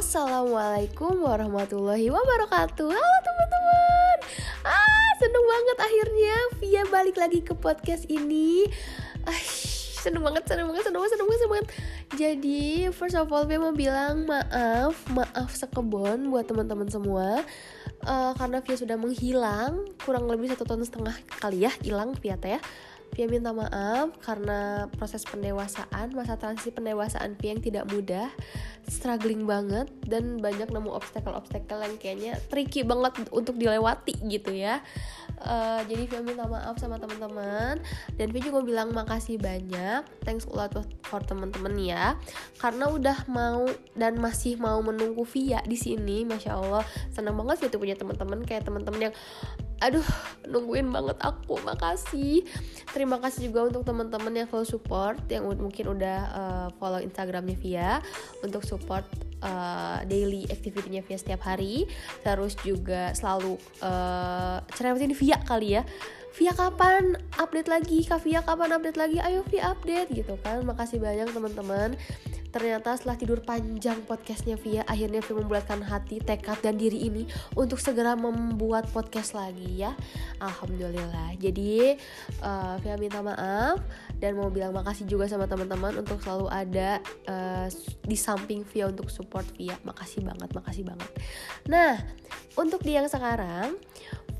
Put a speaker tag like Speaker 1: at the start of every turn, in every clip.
Speaker 1: Assalamualaikum warahmatullahi wabarakatuh. Halo teman-teman. Ah seneng banget akhirnya Via balik lagi ke podcast ini. Ah, Seneng banget, seneng banget, seneng banget, seneng banget, seneng banget. Jadi first of all Via mau bilang maaf Maaf sekebon buat teman-teman semua. Uh, Karena Via sudah menghilang Kurang lebih satu tahun setengah kali ya Hilang Via teh ya Pia minta maaf karena proses pendewasaan, masa transisi pendewasaan Pia yang tidak mudah, struggling banget dan banyak nemu obstacle-obstacle yang kayaknya tricky banget untuk dilewati gitu ya. Uh, jadi Pia minta maaf sama teman-teman. Dan Pia juga bilang makasih banyak, thanks a lot for teman-teman ya, karena udah mau dan masih mau menunggu Via di sini, masya Allah. Senang banget gitu punya teman-teman kayak teman-teman yang aduh nungguin banget aku. Makasih. Terima kasih juga untuk teman-teman yang follow support yang mungkin udah uh, follow instagramnya Via untuk support uh, daily activity-nya Via setiap hari. Terus juga selalu uh, cerewetin Via kali ya. Via kapan update lagi? Kak Via kapan update lagi? Ayo Via update gitu kan. Makasih banyak teman-teman. Ternyata setelah tidur panjang podcastnya Via, akhirnya Via membulatkan hati, tekad, dan diri ini untuk segera membuat podcast lagi ya. Alhamdulillah. Jadi uh, Via minta maaf dan mau bilang makasih juga sama teman-teman untuk selalu ada uh, di samping Via untuk support Via. Makasih banget, makasih banget. Nah, untuk di yang sekarang,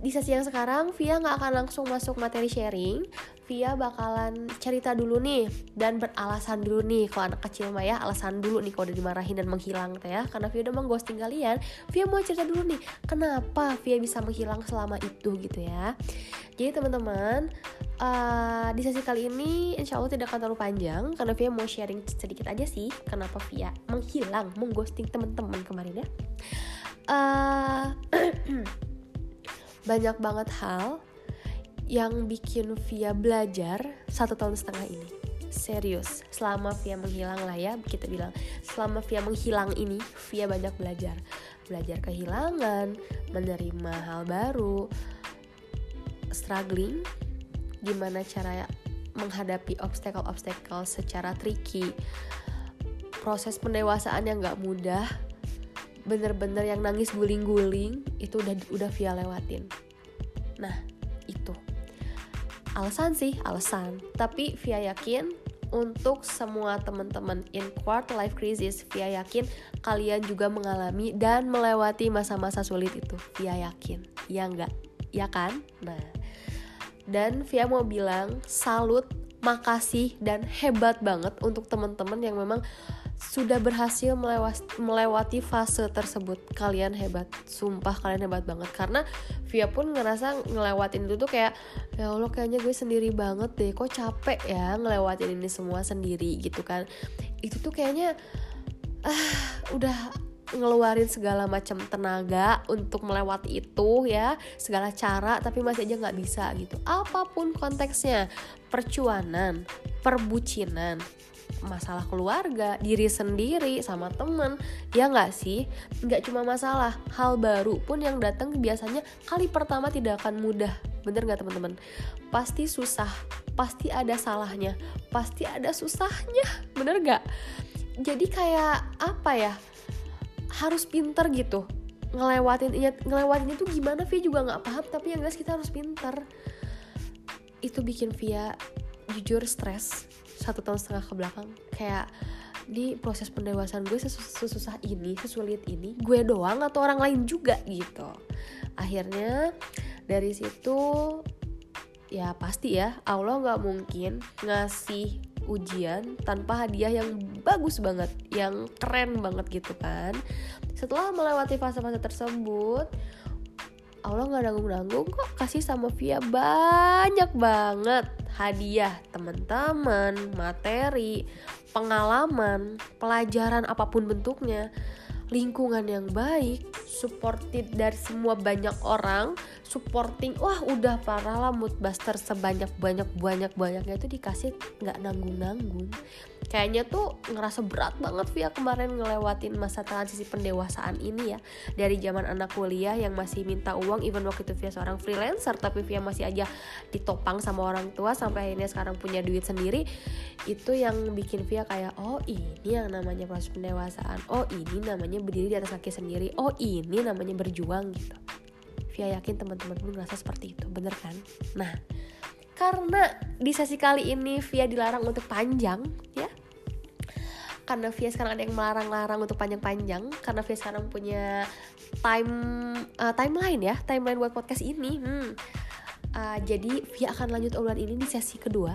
Speaker 1: di sesi yang sekarang Via nggak akan langsung masuk materi sharing. Via bakalan cerita dulu nih dan beralasan dulu nih. Kalau anak kecil mah ya alasan dulu nih kalau udah dimarahin dan menghilang teh ya. Karena Via udah mengghosting kalian. Via mau cerita dulu nih kenapa Via bisa menghilang selama itu gitu ya. Jadi teman-teman uh, di sesi kali ini insya Allah tidak akan terlalu panjang. Karena Via mau sharing sedikit aja sih kenapa Via menghilang mengghosting teman-teman kemarin ya. Uh, banyak banget hal yang bikin Via belajar satu tahun setengah ini. Serius selama Via menghilang lah ya kita bilang. Selama Via menghilang ini Via banyak belajar. Belajar kehilangan menerima hal baru struggling gimana cara menghadapi obstacle-obstacle secara tricky proses pendewasaan yang gak mudah bener-bener yang nangis guling-guling itu udah udah Via lewatin. Nah itu. Alasan sih alasan. Tapi Via yakin untuk semua teman-teman in quarter life crisis Via yakin kalian juga mengalami dan melewati masa-masa sulit itu. Via yakin. Ya enggak? Ya kan? Nah. Dan Via mau bilang salut makasih dan hebat banget untuk teman-teman yang memang sudah berhasil melewati, melewati fase tersebut. Kalian hebat. Sumpah kalian hebat banget. Karena Via pun ngerasa ngelewatin itu tuh kayak ya Allah kayaknya gue sendiri banget deh. Kok capek ya ngelewatin ini semua sendiri gitu kan. Itu tuh kayaknya ah udah ngeluarin segala macam tenaga untuk melewati itu ya. Segala cara tapi masih aja nggak bisa gitu. Apa pun konteksnya percuanan perbucinan masalah keluarga, diri sendiri, sama temen, ya nggak sih? Nggak cuma masalah, hal baru pun yang datang biasanya kali pertama tidak akan mudah, bener nggak teman-teman? Pasti susah, pasti ada salahnya, pasti ada susahnya, bener nggak? Jadi kayak apa ya? Harus pinter gitu. Ngelewatin ngelewatin itu gimana Via juga nggak paham. Tapi yang jelas kita harus pinter. Itu bikin Via jujur stres satu tahun setengah ke belakang kayak di proses pendewasaan gue sesusah ini sesulit ini gue doang atau orang lain juga? Gitu. Akhirnya dari situ ya pasti ya Allah nggak mungkin ngasih ujian tanpa hadiah yang bagus banget yang keren banget gitu kan. Setelah melewati fase-fase tersebut Allah nggak nanggung-nanggung kok. Kasih sama Via banyak banget. Hadiah teman-teman, materi, pengalaman, pelajaran apa pun bentuknya, lingkungan yang baik, supported dari semua banyak orang, supporting, wah udah parah lah moodbuster sebanyak banyak banyak banyaknya itu dikasih nggak nanggung nanggung, kayaknya tuh ngerasa berat banget Via kemarin ngelewatin masa transisi pendewasaan ini ya. Dari zaman anak kuliah yang masih minta uang even waktu itu Via seorang freelancer tapi Via masih aja ditopang sama orang tua sampai akhirnya sekarang punya duit sendiri. Itu yang bikin Via kayak oh ini yang namanya proses pendewasaan. Oh ini namanya berdiri di atas kaki sendiri. Oh ini namanya berjuang gitu. Via yakin teman-teman pun ngerasa seperti itu bener kan? Nah karena di sesi kali ini Via dilarang untuk panjang ya karena Via sekarang ada yang melarang-larang untuk panjang-panjang karena Via sekarang punya time uh, timeline ya timeline buat podcast ini. Hmm. uh, jadi Via akan lanjut obrolan ini di sesi kedua.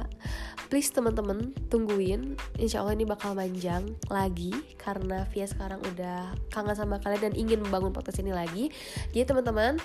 Speaker 1: Please teman-teman tungguin. Insya Allah ini bakal panjang lagi karena Via sekarang udah kangen sama kalian dan ingin membangun podcast ini lagi. Jadi teman-teman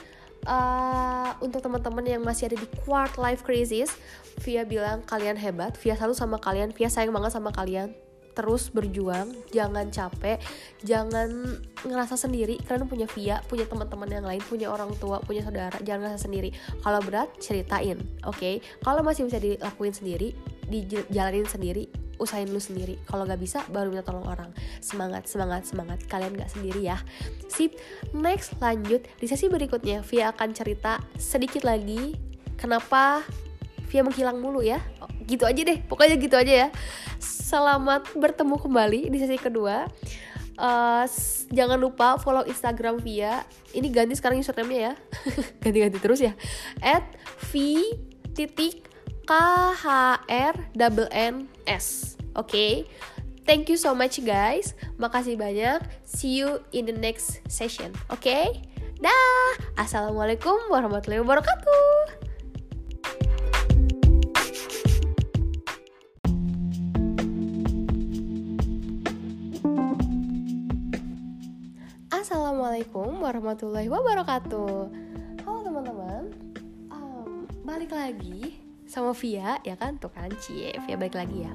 Speaker 1: uh, untuk teman-teman yang masih ada di quart life crisis Via bilang kalian hebat. Via selalu sama kalian Via sayang banget sama kalian terus berjuang, jangan capek, jangan ngerasa sendiri. Kalian punya via, punya teman-teman yang lain, punya orang tua, punya saudara, jangan ngerasa sendiri. Kalau berat, ceritain, oke? Okay? Kalau masih bisa dilakuin sendiri, dijalanin sendiri, usahain lu sendiri. Kalau gak bisa, baru minta tolong orang. Semangat, semangat, semangat. Kalian gak sendiri ya. Sip. Next, lanjut di sesi berikutnya. Via akan cerita sedikit lagi kenapa Via menghilang mulu ya. Gitu aja deh, pokoknya gitu aja ya. Selamat bertemu kembali di sesi kedua. Uh, jangan lupa follow Instagram Via. Ini ganti sekarang username-nya ya. Ganti-ganti terus ya. At V titik K H R double N S. Oke. Okay? Thank you so much guys. Makasih banyak. See you in the next session. Oke? Okay? Dah. Assalamualaikum warahmatullahi wabarakatuh. Assalamualaikum warahmatullahi wabarakatuh. Halo teman-teman. Um, Balik lagi sama Via ya kan? Tuh kan Cie. Via balik lagi ya.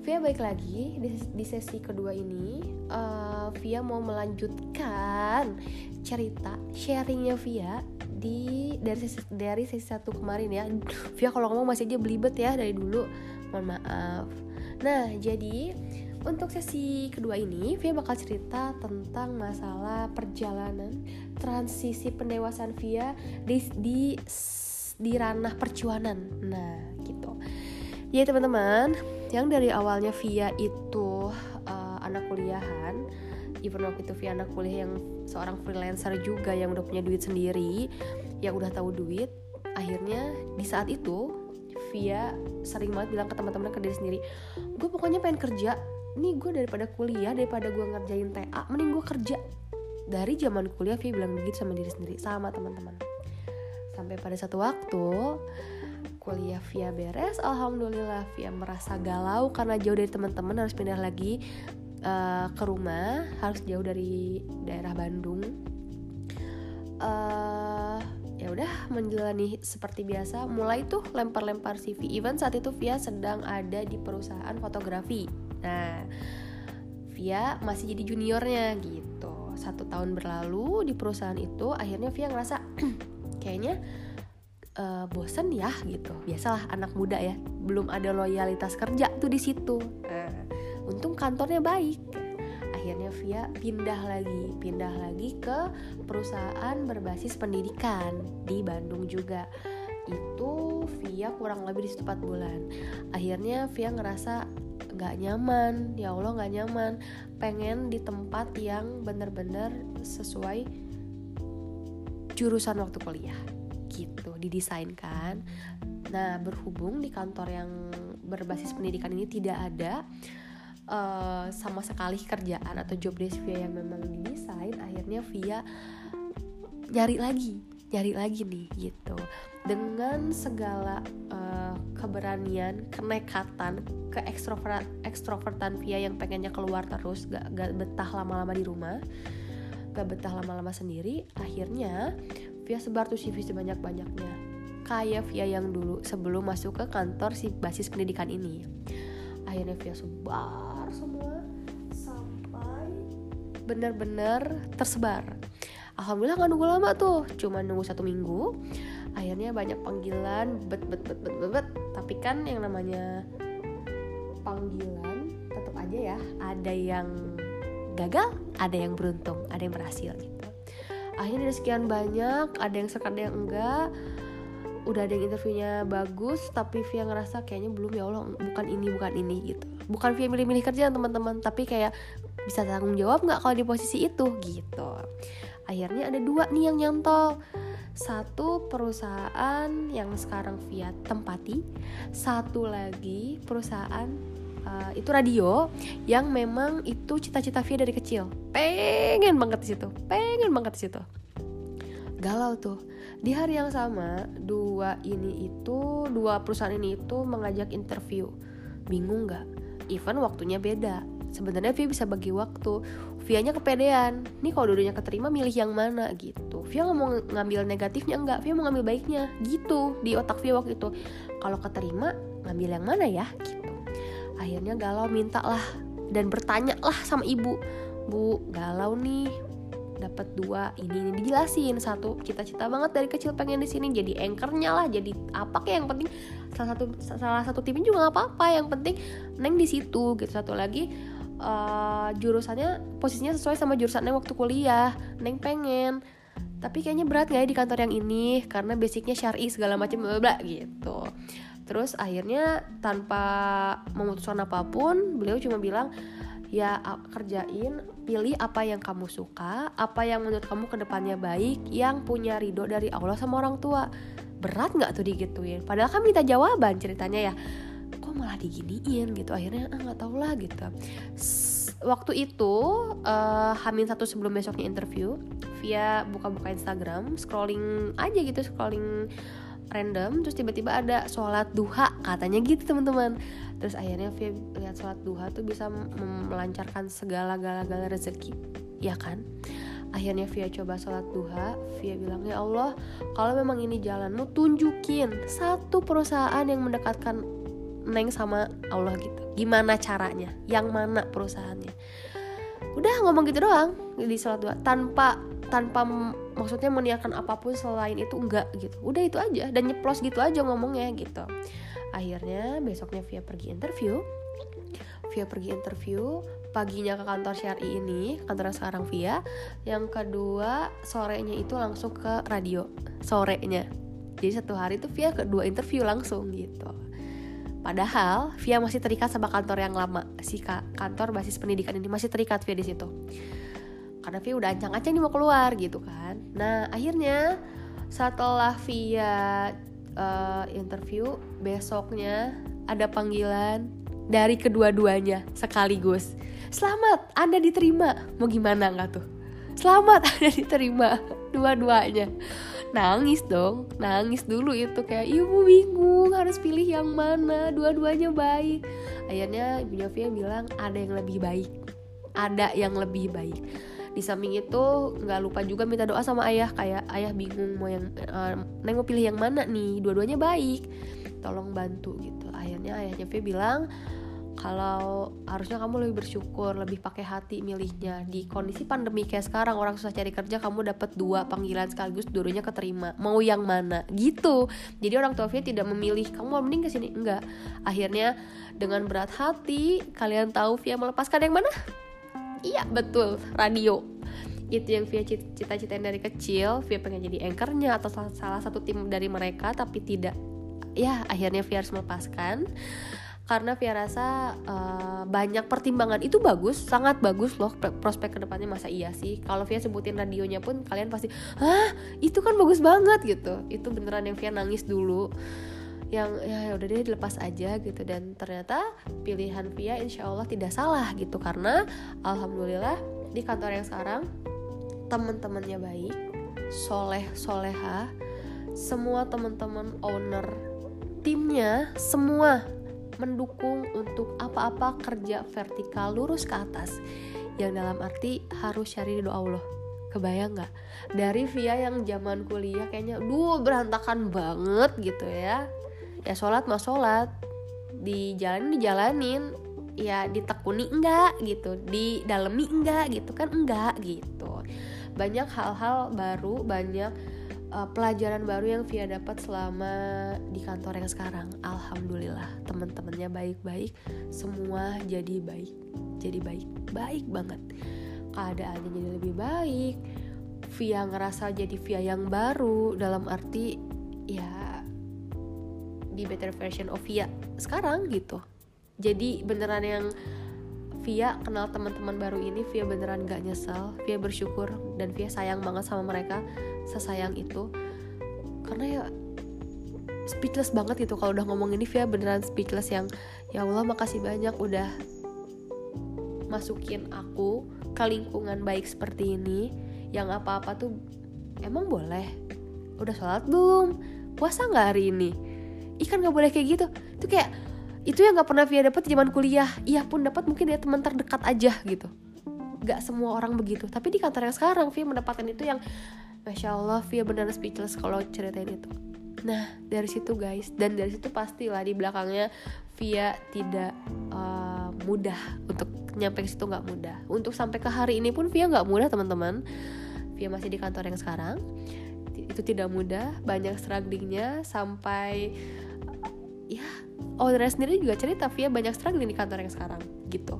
Speaker 1: Via balik lagi di, di sesi kedua ini uh, Via mau melanjutkan cerita sharingnya Via di dari sesi dari sesi satu kemarin ya. Via kalau ngomong masih aja belibet ya dari dulu. Mohon maaf. Nah jadi untuk sesi kedua ini, Via bakal cerita tentang masalah perjalanan transisi pendewasaan Via di di di ranah percuanan. Nah, gitu. Ya teman-teman, yang dari awalnya Via itu uh, anak kuliahan, even waktu itu Via anak kuliah yang seorang freelancer juga yang udah punya duit sendiri, yang udah tahu duit, akhirnya di saat itu Via sering banget bilang ke teman-teman ke diri sendiri, gue pokoknya pengen kerja nih gue daripada kuliah daripada gue ngerjain TA mending gue kerja. Dari zaman kuliah Via bilang begitu sama diri sendiri sama teman-teman. Sampai pada satu waktu kuliah Via beres alhamdulillah Via merasa galau karena jauh dari teman-teman harus pindah lagi uh, ke rumah harus jauh dari daerah Bandung. Uh, ya udah menjalani seperti biasa mulai tuh lempar-lempar CV even saat itu Via sedang ada di perusahaan fotografi Nah, Via masih jadi juniornya gitu. Satu tahun berlalu di perusahaan itu, akhirnya Via ngerasa kayaknya uh, bosen ya gitu. Biasalah anak muda ya, belum ada loyalitas kerja tuh di situ. Nah, untung kantornya baik. Akhirnya Via pindah lagi, pindah lagi ke perusahaan berbasis pendidikan di Bandung juga itu Via kurang lebih di situ 4 bulan akhirnya Via ngerasa gak nyaman ya Allah gak nyaman. Pengen di tempat yang bener-bener sesuai jurusan waktu kuliah gitu didesain kan. Nah berhubung di kantor yang berbasis pendidikan ini tidak ada uh, sama sekali kerjaan atau job desk via yang memang didesain akhirnya via nyari lagi nyari lagi nih gitu dengan segala uh, keberanian, kenekatan, ke ekstrovert ekstrovertan via yang pengennya keluar terus, gak, gak betah lama-lama di rumah, gak betah lama-lama sendiri, akhirnya via sebar tuh CV sebanyak-banyaknya, kayak via yang dulu sebelum masuk ke kantor si basis pendidikan ini. Akhirnya via sebar semua sampai benar-benar tersebar. Alhamdulillah gak nunggu lama tuh, cuma nunggu satu minggu. Akhirnya banyak panggilan bet bet bet bet bet, bet. tapi kan yang namanya panggilan aja ya ada yang gagal ada yang beruntung ada yang berhasil gitu. Akhirnya dari sekian banyak ada yang suka ada yang enggak. Udah ada yang interviewnya bagus tapi Via ngerasa kayaknya belum ya Allah bukan ini bukan ini gitu. Bukan Via milih-milih kerja teman-teman tapi kayak bisa tanggung jawab nggak kalau di posisi itu gitu akhirnya ada dua nih yang nyantol. Satu perusahaan yang sekarang Via tempati satu lagi perusahaan uh, itu radio yang memang itu cita-cita Via dari kecil. Pengen banget di situ pengen banget di situ. Galau tuh. Di hari yang sama dua ini itu dua perusahaan ini itu mengajak interview. Bingung nggak? Even waktunya beda sebenarnya Via bisa bagi waktu. Via-nya kepedean. Nih kalau dulunya keterima milih yang mana gitu. Via nggak mau ngambil negatifnya? Enggak Via mau ngambil baiknya. Gitu di otak Via waktu itu. Kalau keterima ngambil yang mana ya? Gitu. Akhirnya galau minta lah dan bertanya lah sama ibu. Bu galau nih. Dapat dua. Ini ini dijelasin. Satu cita-cita banget dari kecil pengen di sini. Jadi anchornya lah. Jadi apa kayak yang penting? Salah satu salah satu timnya juga nggak apa-apa. Yang penting neng di situ gitu. Satu lagi uh, jurusannya posisinya sesuai sama jurusannya waktu kuliah. Neng pengen. Tapi kayaknya berat nggak ya di kantor yang ini? Karena basicnya syari segala macam bla gitu. Terus akhirnya tanpa memutuskan apa pun beliau cuma bilang ya kerjain pilih apa yang kamu suka apa yang menurut kamu ke depannya baik yang punya ridho dari Allah sama orang tua. Berat nggak tuh digituin? Padahal kan minta jawaban ceritanya ya kok malah diginiin gitu. Akhirnya ah nggak tau lah gitu. Waktu itu uh, hamin satu sebelum besoknya interview via buka-buka Instagram scrolling aja gitu scrolling random terus tiba-tiba ada sholat duha katanya gitu teman-teman. Terus akhirnya Via lihat sholat duha tuh bisa melancarkan segala gala-gala rezeki. Ya kan? Akhirnya Via coba sholat duha Via bilang ya Allah kalau memang ini jalanmu tunjukin satu perusahaan yang mendekatkan Neng sama Allah gitu. Gimana caranya? Yang mana perusahaannya? Udah ngomong gitu doang di sholat duha tanpa tanpa maksudnya meniakan apa pun selain itu enggak gitu. Udah itu aja dan nyeplos gitu aja ngomongnya gitu. Akhirnya besoknya Via pergi interview. Via pergi interview paginya ke kantor Syari ini kantor sekarang Via. Yang kedua sorenya itu langsung ke radio. Sorenya. Jadi satu hari itu Via kedua interview langsung gitu Padahal Via masih terikat sama kantor yang lama. Si kantor basis pendidikan ini masih terikat Via di situ. Karena Via udah ancang-ancang nih mau keluar gitu kan. Nah akhirnya setelah Via uh, interview besoknya ada panggilan dari kedua-duanya sekaligus. Selamat anda diterima. Mau gimana nggak tuh? Selamat anda diterima. Dua-duanya nangis dong. Nangis dulu itu kayak ibu bingung harus pilih yang mana dua-duanya baik. Akhirnya ibunya Via bilang ada yang lebih baik. Ada yang lebih baik. Di samping itu nggak lupa juga minta doa sama ayah kayak ayah bingung mau yang uh, neng mau pilih yang mana nih dua-duanya baik. Tolong bantu gitu. Akhirnya ayahnya V bilang kalau harusnya kamu lebih bersyukur lebih pakai hati milihnya. Di kondisi pandemi kayak sekarang orang susah cari kerja kamu dapat dua panggilan sekaligus dua-duanya keterima. Mau yang mana? Gitu. Jadi orang tua Via tidak memilih kamu mending ke sini enggak. Akhirnya dengan berat hati kalian tahu Via melepaskan yang mana? Iya betul. Radio. Itu yang Via cita-citain dari kecil. Via pengen jadi anchornya atau salah satu tim dari mereka tapi tidak. Ya akhirnya Via harus melepaskan karena Via rasa uh, banyak pertimbangan. Itu bagus sangat bagus loh prospek ke depannya masa iya sih? Kalau Via sebutin radionya pun kalian pasti ah itu kan bagus banget gitu. Itu beneran yang Via nangis dulu. Yang ya, ya udah deh dilepas aja gitu. Dan ternyata pilihan Via insya Allah tidak salah gitu. Karena alhamdulillah di kantor yang sekarang teman-temannya baik soleh soleha semua teman-teman owner timnya semua mendukung untuk apa-apa kerja vertikal lurus ke atas. Yang dalam arti harus cari doa Allah. Kebayang nggak? Dari Via yang zaman kuliah kayaknya duh berantakan banget gitu ya. Ya sholat mah sholat. Dijalanin dijalanin. Ya ditekuni enggak gitu. Di dalemi enggak gitu kan enggak gitu. Banyak hal-hal baru banyak uh, pelajaran baru yang Via dapat selama di kantor yang sekarang. Alhamdulillah, teman-temannya baik-baik, semua jadi baik, jadi baik, baik banget. Keadaannya jadi lebih baik. Via ngerasa jadi Via yang baru dalam arti ya di better version of Via sekarang gitu. Jadi beneran yang Via kenal teman-teman baru ini Via beneran gak nyesel Via bersyukur dan Via sayang banget sama mereka sesayang itu. Karena ya speechless banget gitu kalau udah ngomong ini Via beneran speechless yang ya Allah makasih banyak udah masukin aku ke lingkungan baik seperti ini yang apa-apa tuh emang boleh? Udah sholat belum? Puasa nggak hari ini? Ikan nggak boleh kayak gitu. Itu kayak itu yang nggak pernah Via dapat zaman kuliah. Iya pun dapat mungkin ya teman terdekat aja gitu. Gak semua orang begitu. Tapi di kantor yang sekarang Via mendapatkan itu yang Masya Allah Via benar speechless kalau ceritain itu. Nah dari situ guys Dan dari situ pastilah di belakangnya Via tidak uh, mudah Untuk nyampe ke situ nggak mudah. Untuk sampai ke hari ini pun Via nggak mudah teman-teman. Via masih di kantor yang sekarang. Itu tidak mudah Banyak strugglingnya Sampai Ya Audrey sendiri juga cerita Via banyak struggling di kantor yang sekarang Gitu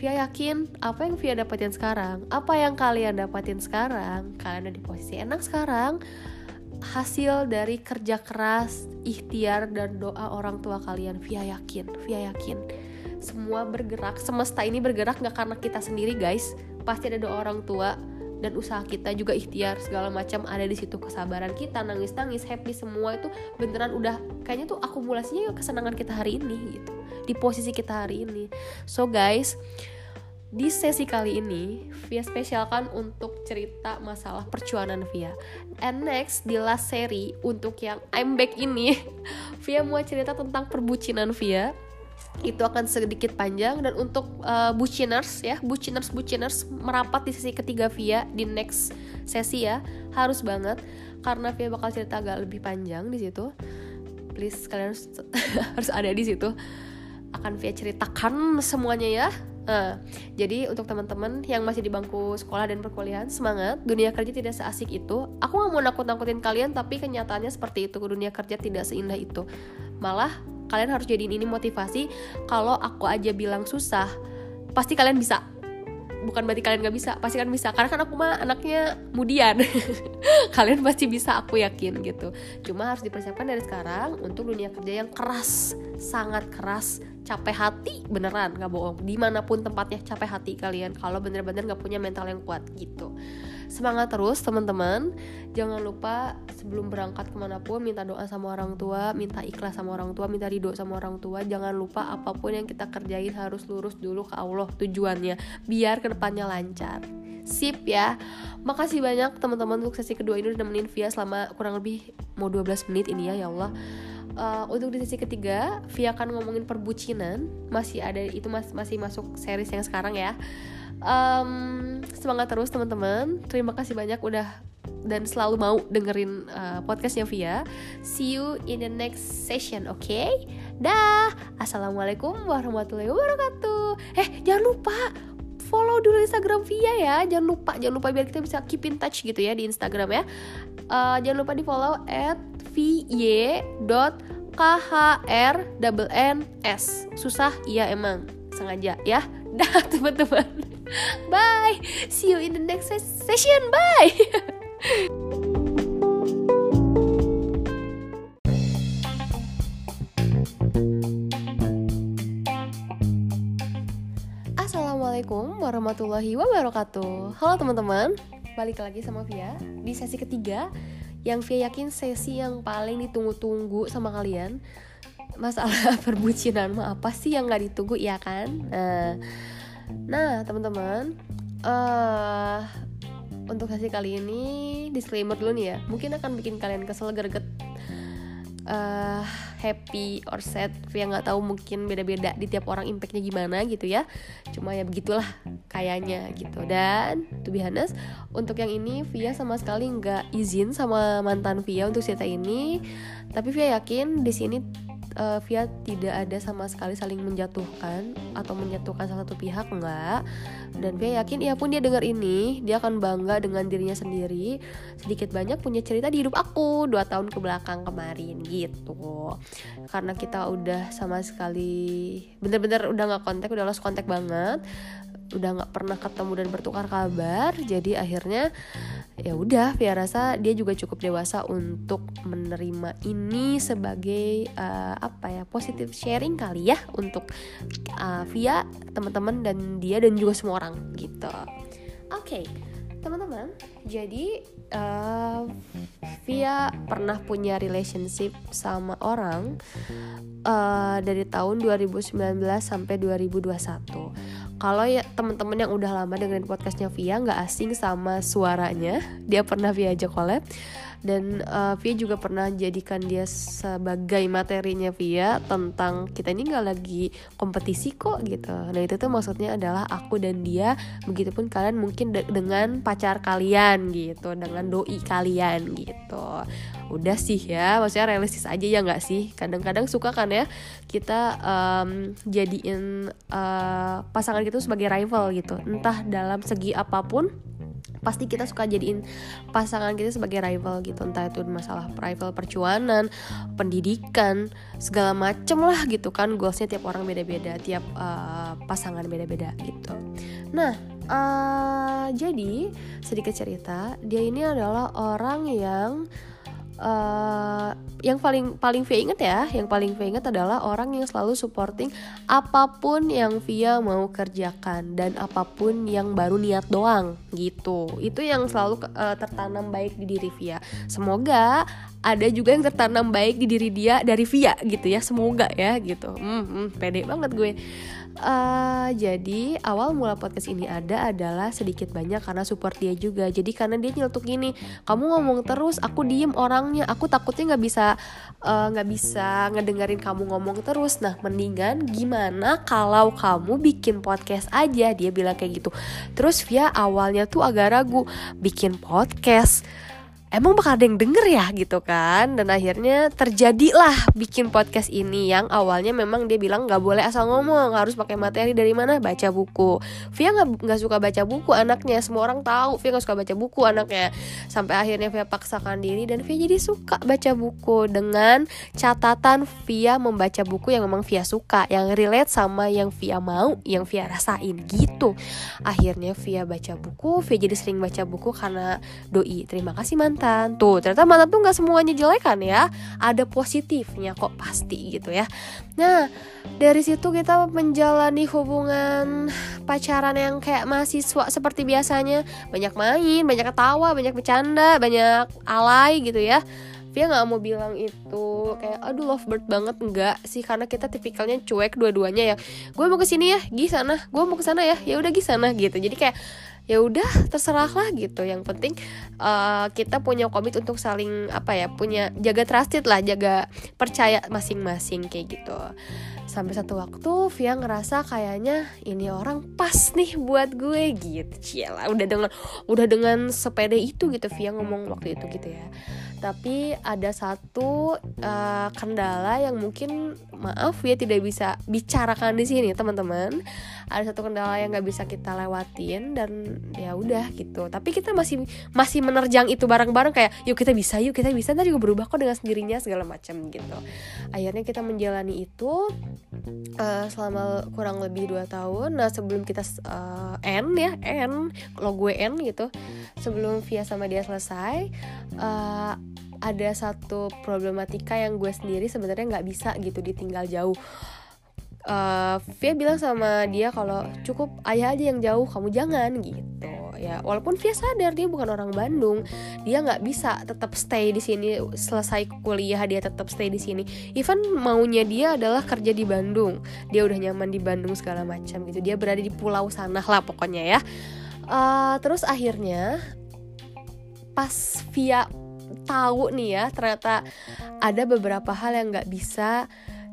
Speaker 1: Via yakin apa yang Via dapetin sekarang, apa yang kalian dapetin sekarang, kalian ada di posisi enak sekarang, hasil dari kerja keras, ikhtiar dan doa orang tua kalian. Via yakin, Via yakin. Semua bergerak, semesta ini bergerak nggak karena kita sendiri guys, pasti ada doa orang tua dan usaha kita juga ikhtiar segala macam ada di situ kesabaran kita nangis nangis happy semua itu beneran udah kayaknya tuh akumulasinya kesenangan kita hari ini gitu di posisi kita hari ini. So guys di sesi kali ini Via spesialkan untuk cerita masalah percuanan Via. And next di last seri untuk yang I'm back ini Via mau cerita tentang perbucinan Via. Itu akan sedikit panjang dan untuk uh, buciners ya buciners buciners merapat di sesi ketiga Via di next sesi ya. Harus banget karena Via bakal cerita agak lebih panjang di situ. Please kalian harus, harus ada di situ akan Via ceritakan semuanya ya. Uh, jadi untuk teman-teman yang masih di bangku sekolah dan perkuliahan semangat. Dunia kerja tidak seasik itu. Aku nggak mau nakut-nakutin kalian tapi kenyataannya seperti itu. Dunia kerja tidak seindah itu. Malah kalian harus jadiin ini motivasi. Kalau aku aja bilang susah pasti kalian bisa bukan berarti kalian gak bisa pasti kalian bisa. Karena kan aku mah anaknya mudian. Kalian pasti bisa aku yakin gitu. Cuma harus dipersiapkan dari sekarang untuk dunia kerja yang keras sangat keras. Capek hati beneran nggak bohong. Di mana pun tempatnya capek hati kalian kalau bener-bener nggak punya mental yang kuat gitu semangat terus teman-teman. Jangan lupa sebelum berangkat ke mana pun minta doa sama orang tua minta ikhlas sama orang tua minta ridho sama orang tua. Jangan lupa apa pun yang kita kerjain harus lurus dulu ke Allah tujuannya. Biar ke depannya lancar. Sip ya. Makasih banyak teman-teman untuk sesi kedua ini udah nemenin Via selama kurang lebih mau 12 menit ini ya ya Allah. Uh, untuk di sesi ketiga Via akan ngomongin perbucinan. Masih ada itu mas masih masuk series yang sekarang ya um, semangat terus teman-teman. Terima kasih banyak udah dan selalu mau dengerin uh, podcastnya Via. See you in the next session oke okay? dah. Assalamualaikum warahmatullahi wabarakatuh. Eh jangan lupa follow dulu Instagram Via ya. Jangan lupa jangan lupa biar kita bisa keep in touch gitu ya di Instagram ya. Uh, jangan lupa di follow at vy.khrns susah iya emang. Sengaja ya. Dah teman-teman Bye. See you in the next session. Bye. Assalamualaikum warahmatullahi wabarakatuh. Halo teman-teman, balik lagi sama Via di sesi ketiga yang Via yakin sesi yang paling ditunggu-tunggu sama kalian. Masalah perbucinan mah apa sih yang nggak ditunggu ya kan? Nah, Nah, teman-teman, uh, untuk sesi kali ini disclaimer dulu nih ya. Mungkin akan bikin kalian kesel greget uh, happy or sad. Via nggak tahu mungkin beda-beda di tiap orang impactnya gimana gitu ya. Cuma ya begitulah kayaknya gitu. Dan to be honest untuk yang ini Via sama sekali nggak izin sama mantan Via untuk cerita ini. Tapi Via yakin di sini uh, Via tidak ada sama sekali saling menjatuhkan atau menyatukan salah satu pihak enggak. Dan Via yakin ia pun dia dengar ini dia akan bangga dengan dirinya sendiri. Sedikit banyak punya cerita di hidup aku dua tahun ke belakang kemarin gitu. Karena kita udah sama sekali bener-bener udah nggak kontak udah lost kontak banget udah nggak pernah ketemu dan bertukar kabar jadi akhirnya ya udah Via rasa dia juga cukup dewasa untuk menerima ini sebagai uh, apa ya positive sharing kali ya untuk uh, Via teman-teman dan dia dan juga semua orang gitu. Oke okay, teman-teman jadi uh, Via pernah punya relationship sama orang uh, dari tahun 2019 sampai 2021 kalau ya teman-teman yang udah lama dengerin podcastnya Via nggak asing sama suaranya dia pernah Via aja collab dan uh, Via juga pernah jadikan dia sebagai materinya Via tentang kita ini nggak lagi kompetisi kok gitu. Nah itu tuh maksudnya adalah aku dan dia begitupun kalian mungkin de dengan pacar kalian gitu. Dengan doi kalian gitu. Udah sih ya maksudnya realistis aja ya nggak sih? Kadang-kadang suka kan ya kita um, jadiin uh, pasangan kita sebagai rival gitu. Entah dalam segi apa pun pasti kita suka jadiin pasangan kita sebagai rival gitu. Entah itu masalah rival percuanan pendidikan segala macem lah gitu kan. Goalsnya tiap orang beda-beda tiap uh, pasangan beda-beda gitu. Nah uh, jadi sedikit cerita dia ini adalah orang yang uh, yang paling paling Via inget ya, yang paling Via inget adalah orang yang selalu supporting apa pun yang Via mau kerjakan dan apa pun yang baru niat doang gitu. Itu yang selalu uh, tertanam baik di diri Via. Semoga ada juga yang tertanam baik di diri dia dari Via gitu ya. Semoga ya gitu. Hmm, hmm pede banget gue. Uh, jadi awal mula podcast ini ada adalah sedikit banyak karena support dia juga. Jadi karena dia nyeletuk gini, kamu ngomong terus, aku diem orangnya, aku takutnya nggak bisa eh, nggak uh, bisa ngedengerin kamu ngomong terus. Nah mendingan gimana kalau kamu bikin podcast aja? Dia bilang kayak gitu. Terus via awalnya tuh agak ragu bikin podcast emang bakal ada yang denger ya gitu kan? Dan akhirnya terjadilah bikin podcast ini yang awalnya memang dia bilang nggak boleh asal ngomong harus pakai materi dari mana baca buku. Via nggak suka baca buku anaknya semua orang tahu Via nggak suka baca buku anaknya. Sampai akhirnya Via paksakan diri dan Via jadi suka baca buku dengan catatan Via membaca buku yang memang Via suka yang relate sama yang Via mau yang Via rasain gitu. Akhirnya Via baca buku Via jadi sering baca buku karena doi. Terima kasih mantan mantan. Tuh ternyata mantan tuh nggak semuanya jelek kan ya? Ada positifnya kok pasti gitu ya. Nah dari situ kita menjalani hubungan pacaran yang kayak mahasiswa seperti biasanya. Banyak main banyak ketawa banyak bercanda banyak alay gitu ya. Via nggak mau bilang itu kayak aduh lovebird banget. Enggak sih karena kita tipikalnya cuek dua-duanya ya. Gue mau ke sini ya gih sana. Gue mau ke sana ya. Ya udah gih sana gitu. Jadi kayak ya udah terserah lah gitu. Yang penting uh, kita punya komit untuk saling apa ya punya jaga trusted lah jaga percaya masing-masing kayak gitu. Sampai satu waktu Via ngerasa kayaknya ini orang pas nih buat gue gitu. Cila udah dengan udah dengan sepede itu gitu Via ngomong waktu itu gitu ya tapi ada satu uh, kendala yang mungkin maaf ya tidak bisa bicarakan di sini teman-teman. Ada satu kendala yang nggak bisa kita lewatin dan ya udah gitu. Tapi kita masih masih menerjang itu bareng-bareng kayak yuk kita bisa yuk kita bisa ntar juga berubah kok dengan sendirinya segala macam gitu. Akhirnya kita menjalani itu uh, selama kurang lebih dua tahun. Nah sebelum kita uh, end ya end lo gue end gitu. Sebelum via sama dia selesai uh, ada satu problematika yang gue sendiri sebenarnya nggak bisa gitu ditinggal jauh. Uh, Via bilang sama dia kalau cukup ayah aja yang jauh kamu jangan gitu. Ya walaupun Via sadar dia bukan orang Bandung dia nggak bisa tetap stay di sini. Selesai kuliah dia tetap stay di sini. Even maunya dia adalah kerja di Bandung. Dia udah nyaman di Bandung segala macam gitu. Dia berada di pulau sana lah pokoknya ya. Uh, terus akhirnya pas Via tahu nih ya ternyata ada beberapa hal yang nggak bisa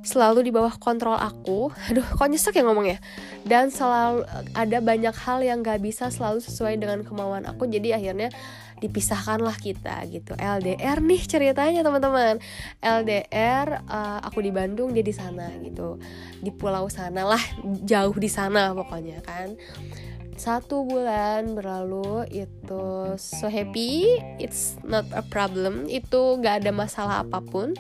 Speaker 1: selalu di bawah kontrol aku. Aduh kok nyesek ya ngomongnya dan selalu ada banyak hal yang gak bisa selalu sesuai dengan kemauan aku jadi akhirnya dipisahkanlah kita gitu. LDR nih ceritanya teman-teman. LDR uh, eh, aku di Bandung dia di sana gitu. Di pulau sana lah jauh di sana pokoknya kan satu bulan berlalu itu so happy it's not a problem. Itu gak ada masalah apa pun.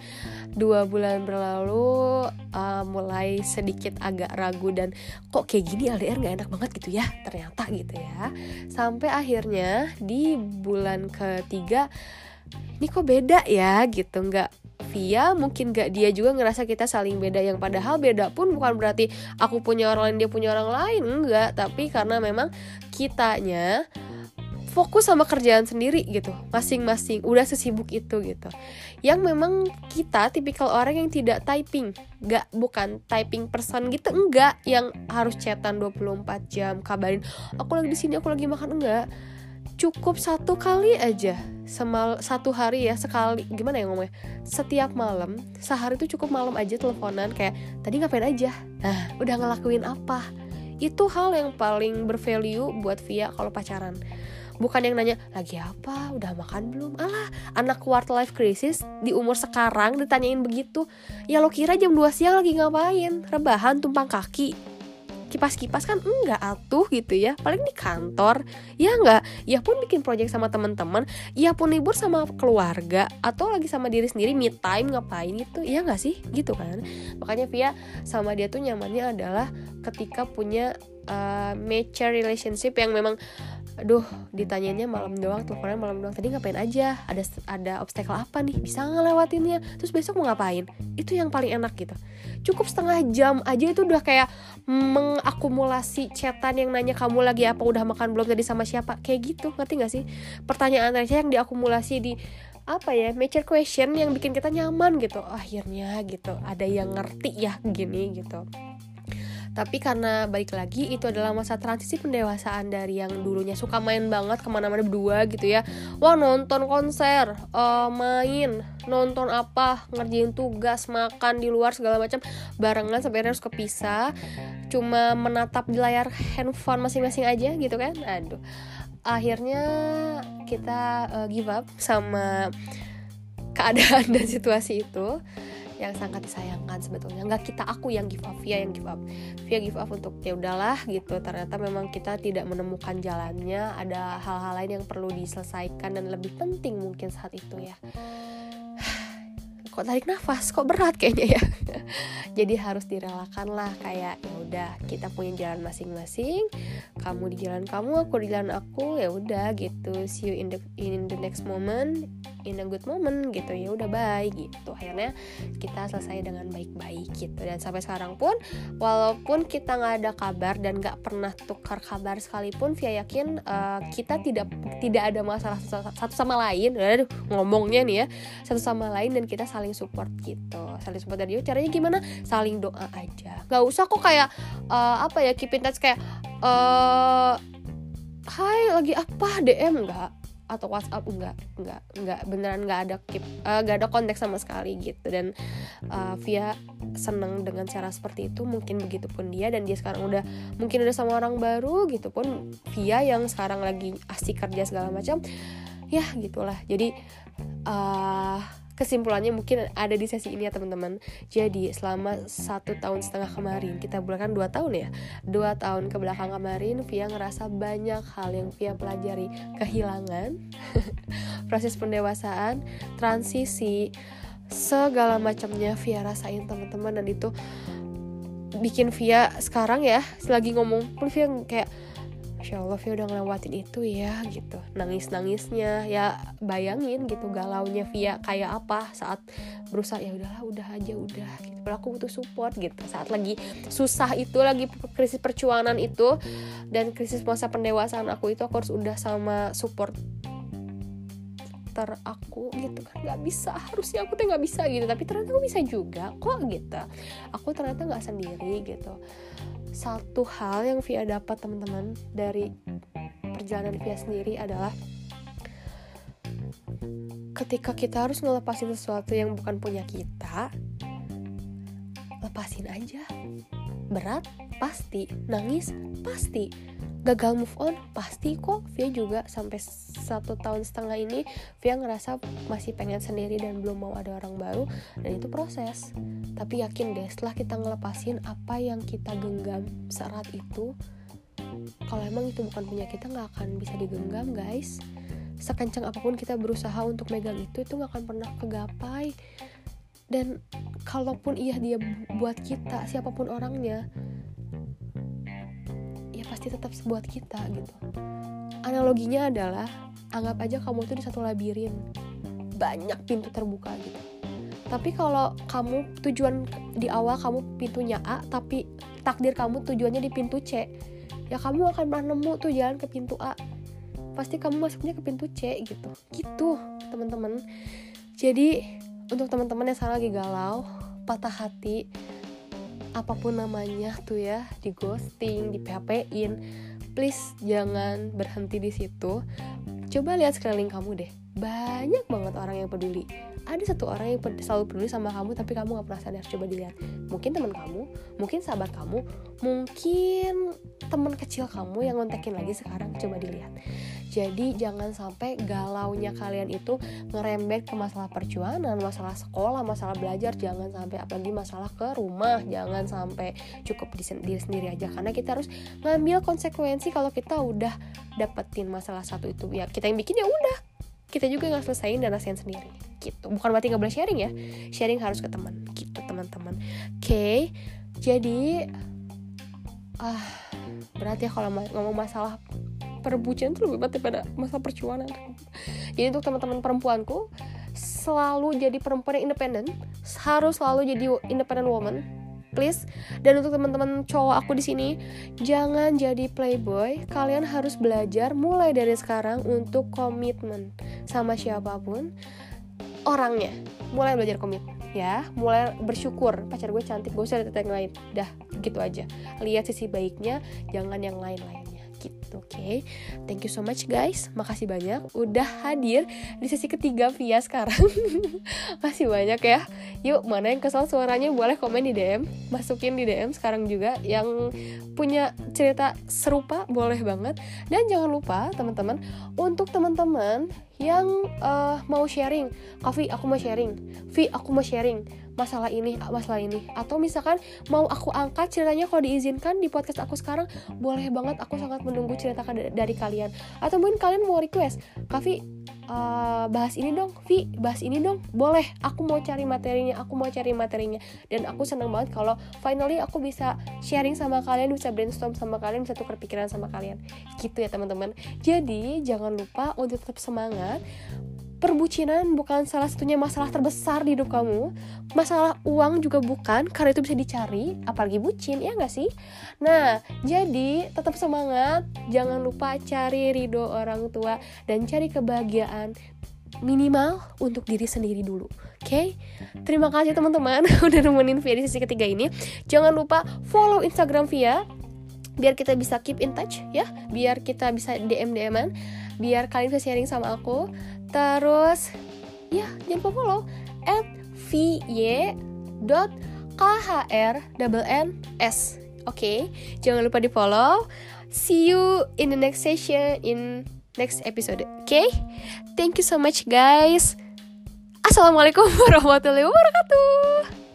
Speaker 1: Dua bulan berlalu uh, mulai sedikit agak ragu dan kok kayak gini LDR gak enak banget gitu ya ternyata gitu ya. Sampai akhirnya di bulan ketiga ini kok beda ya? gitu nggak via mungkin gak dia juga ngerasa kita saling beda yang padahal beda pun bukan berarti aku punya orang lain dia punya orang lain enggak. Tapi karena memang kitanya fokus sama kerjaan sendiri gitu masing-masing udah sesibuk itu gitu. Yang memang kita tipikal orang yang tidak typing gak bukan typing person gitu enggak. Yang harus chatan 24 jam kabarin aku lagi di sini aku lagi makan enggak cukup satu kali aja semal satu hari ya sekali gimana ya ngomongnya? Setiap malam sehari itu cukup malam aja teleponan kayak tadi ngapain aja? Nah udah ngelakuin apa? Itu hal yang paling bervalue buat Via kalau pacaran. Bukan yang nanya lagi apa? Udah makan belum? Alah anak quarter life crisis di umur sekarang ditanyain begitu ya lo kira jam 2 siang lagi ngapain? Rebahan tumpang kaki kipas-kipas kan enggak atuh gitu ya. Paling di kantor ya enggak. Ya pun bikin project sama teman-teman ya pun libur sama keluarga atau lagi sama diri sendiri me time ngapain gitu. Ya enggak sih? Gitu kan. Makanya Via sama dia tuh nyamannya adalah ketika punya uh, mature relationship yang memang aduh ditanyainnya malam doang teleponnya malam doang. Tadi ngapain aja? Ada ada obstacle apa nih? Bisa ngelewatinnya? Terus besok mau ngapain? Itu yang paling enak gitu. Cukup setengah jam aja itu udah kayak mengakumulasi chatan yang nanya kamu lagi apa udah makan belum tadi sama siapa? Kayak gitu ngerti gak sih? Pertanyaan receh yang diakumulasi di apa ya mature question yang bikin kita nyaman gitu. Akhirnya gitu ada yang ngerti ya gini gitu tapi karena balik lagi itu adalah masa transisi pendewasaan dari yang dulunya suka main banget ke mana-mana berdua gitu ya. Wah nonton konser uh, main nonton apa ngerjain tugas makan di luar segala macam barengan sampai harus kepisah. Cuma menatap di layar handphone masing-masing aja gitu kan. Aduh. Akhirnya kita uh, give up sama keadaan dan situasi itu yang sangat disayangkan sebetulnya. Nggak kita aku yang give up via yang give up. Via give up untuk ya udahlah gitu. Ternyata memang kita tidak menemukan jalannya. Ada hal-hal lain yang perlu diselesaikan dan lebih penting mungkin saat itu ya kok tarik nafas kok berat kayaknya ya. Jadi harus direlakan lah kayak ya udah kita punya jalan masing-masing. Kamu di jalan kamu aku di jalan aku ya udah gitu. See you in the in the next moment in a good moment gitu. Ya udah baik gitu. Akhirnya kita selesai dengan baik-baik gitu. Dan sampai sekarang pun walaupun kita nggak ada kabar dan nggak pernah tukar kabar sekalipun Via yakin uh, kita tidak tidak ada masalah satu sama lain. Aduh ngomongnya nih ya. Satu sama lain dan kita saling support gitu saling support. Dari caranya gimana? Saling doa aja. Nggak usah kok kayak uh, apa ya keep in touch kayak uh, Hai lagi apa? DM nggak. Atau WhatsApp enggak enggak enggak beneran enggak ada keep uh, enggak ada konteks sama sekali gitu. Dan uh, Via seneng dengan cara seperti itu mungkin begitu pun dia. Dan dia sekarang udah mungkin udah sama orang baru gitu pun Via yang sekarang lagi asik kerja segala macam ya gitulah jadi uh, kesimpulannya mungkin ada di sesi ini ya teman-teman. Jadi selama satu tahun setengah kemarin kita bulan dua tahun ya? Dua tahun ke belakang kemarin Via ngerasa banyak hal yang Via pelajari. Kehilangan proses pendewasaan transisi segala macamnya Via rasain teman-teman. Dan itu bikin Via sekarang ya lagi ngomong pun Via kayak Masya Allah Via udah ngelewatin itu ya gitu. Nangis-nangisnya ya bayangin gitu galaunya Via kayak apa saat berusaha ya udahlah udah aja udah gitu. Padahal aku butuh support gitu. Saat lagi susah itu lagi krisis perjuangan itu dan krisis masa pendewasaan aku itu aku harus udah sama support ter aku gitu kan. Nggak bisa harusnya aku tuh nggak bisa gitu. Tapi ternyata aku bisa juga kok gitu. Aku ternyata nggak sendiri gitu satu hal yang Via dapat teman-teman dari perjalanan Via sendiri adalah ketika kita harus ngelepasin sesuatu yang bukan punya kita lepasin aja. Berat? Pasti. Nangis? Pasti gagal move on pasti kok Via juga sampai satu tahun setengah ini Via ngerasa masih pengen sendiri dan belum mau ada orang baru. Dan itu proses. Tapi yakin deh setelah kita ngelepasin apa yang kita genggam saat itu kalau emang itu bukan punya kita nggak akan bisa digenggam guys. Sekencang apa pun kita berusaha untuk megang itu itu nggak akan pernah kegapai. Dan kalaupun iya dia buat kita siapa pun orangnya pasti tetap buat kita gitu. Analoginya adalah anggap aja kamu tuh di satu labirin. Banyak pintu terbuka gitu. Tapi kalau kamu tujuan di awal kamu pintunya A tapi takdir kamu tujuannya di pintu C ya kamu akan pernah nemu tuh jalan ke pintu A. Pasti kamu masuknya ke pintu C gitu. Gitu teman-teman. Jadi untuk teman-teman yang sekarang lagi galau patah hati apa pun namanya tuh ya di ghosting di PHP-in please jangan berhenti di situ. Coba lihat sekeliling kamu deh banyak banget orang yang peduli. Ada satu orang yang selalu peduli sama kamu tapi kamu gak pernah sadar coba dilihat mungkin teman kamu mungkin sahabat kamu mungkin teman kecil kamu yang ngontekin lagi sekarang coba dilihat. Jadi jangan sampai galaunya kalian itu ngerembet ke masalah perjuangan, masalah sekolah, masalah belajar, jangan sampai apalagi masalah ke rumah, jangan sampai cukup di diri sendiri aja. Karena kita harus ngambil konsekuensi kalau kita udah dapetin masalah satu itu. Ya kita yang bikin ya udah kita juga nggak selesaiin dan rasain sendiri. Gitu. Bukan berarti nggak boleh sharing ya. Sharing harus ke teman. Gitu teman-teman. Oke. Okay, jadi ah berat ya kalau ngomong masalah perbucinan itu lebih berat daripada masa perjuangan. Jadi untuk teman-teman perempuanku selalu jadi perempuan yang independen harus selalu jadi independent woman please. Dan untuk teman-teman cowok aku di sini jangan jadi playboy. Kalian harus belajar mulai dari sekarang untuk komitmen sama siapa pun orangnya. Mulai belajar komitmen ya. Mulai bersyukur pacar gue cantik gue usah lihat yang lain. Dah gitu aja. Lihat sisi baiknya jangan yang lain-lain gitu oke? Okay? thank you so much guys. Makasih banyak udah hadir di sesi ketiga via sekarang. Masih banyak ya. Yuk mana yang kesal suaranya? Boleh komen di DM masukin di DM sekarang juga. Yang punya cerita serupa boleh banget. Dan jangan lupa teman-teman untuk teman-teman yang uh, mau sharing. Kavi aku mau sharing. Vi aku mau sharing masalah ini masalah ini. Atau misalkan mau aku angkat ceritanya kalau diizinkan di podcast aku sekarang boleh banget. Aku sangat menunggu cerita dari kalian. Atau mungkin kalian mau request Kavi uh, bahas ini dong Vi bahas ini dong. Boleh aku mau cari materinya aku mau cari materinya. Dan aku seneng banget kalau finally aku bisa sharing sama kalian bisa brainstorm sama kalian bisa tukar pikiran sama kalian. Gitu ya teman-teman. Jadi jangan lupa untuk tetap semangat perbucinan bukan salah satunya masalah terbesar di hidup kamu masalah uang juga bukan karena itu bisa dicari apalagi bucin ya nggak sih nah jadi tetap semangat jangan lupa cari ridho orang tua dan cari kebahagiaan minimal untuk diri sendiri dulu Oke, okay? terima kasih teman-teman udah nemenin Via di sesi ketiga ini. Jangan lupa follow Instagram Via biar kita bisa keep in touch ya, biar kita bisa DM DMan, biar kalian bisa sharing sama aku terus ya jangan lupa follow at vy.khr.ns oke okay? jangan lupa di follow see you in the next session in next episode oke okay? thank you so much guys assalamualaikum warahmatullahi wabarakatuh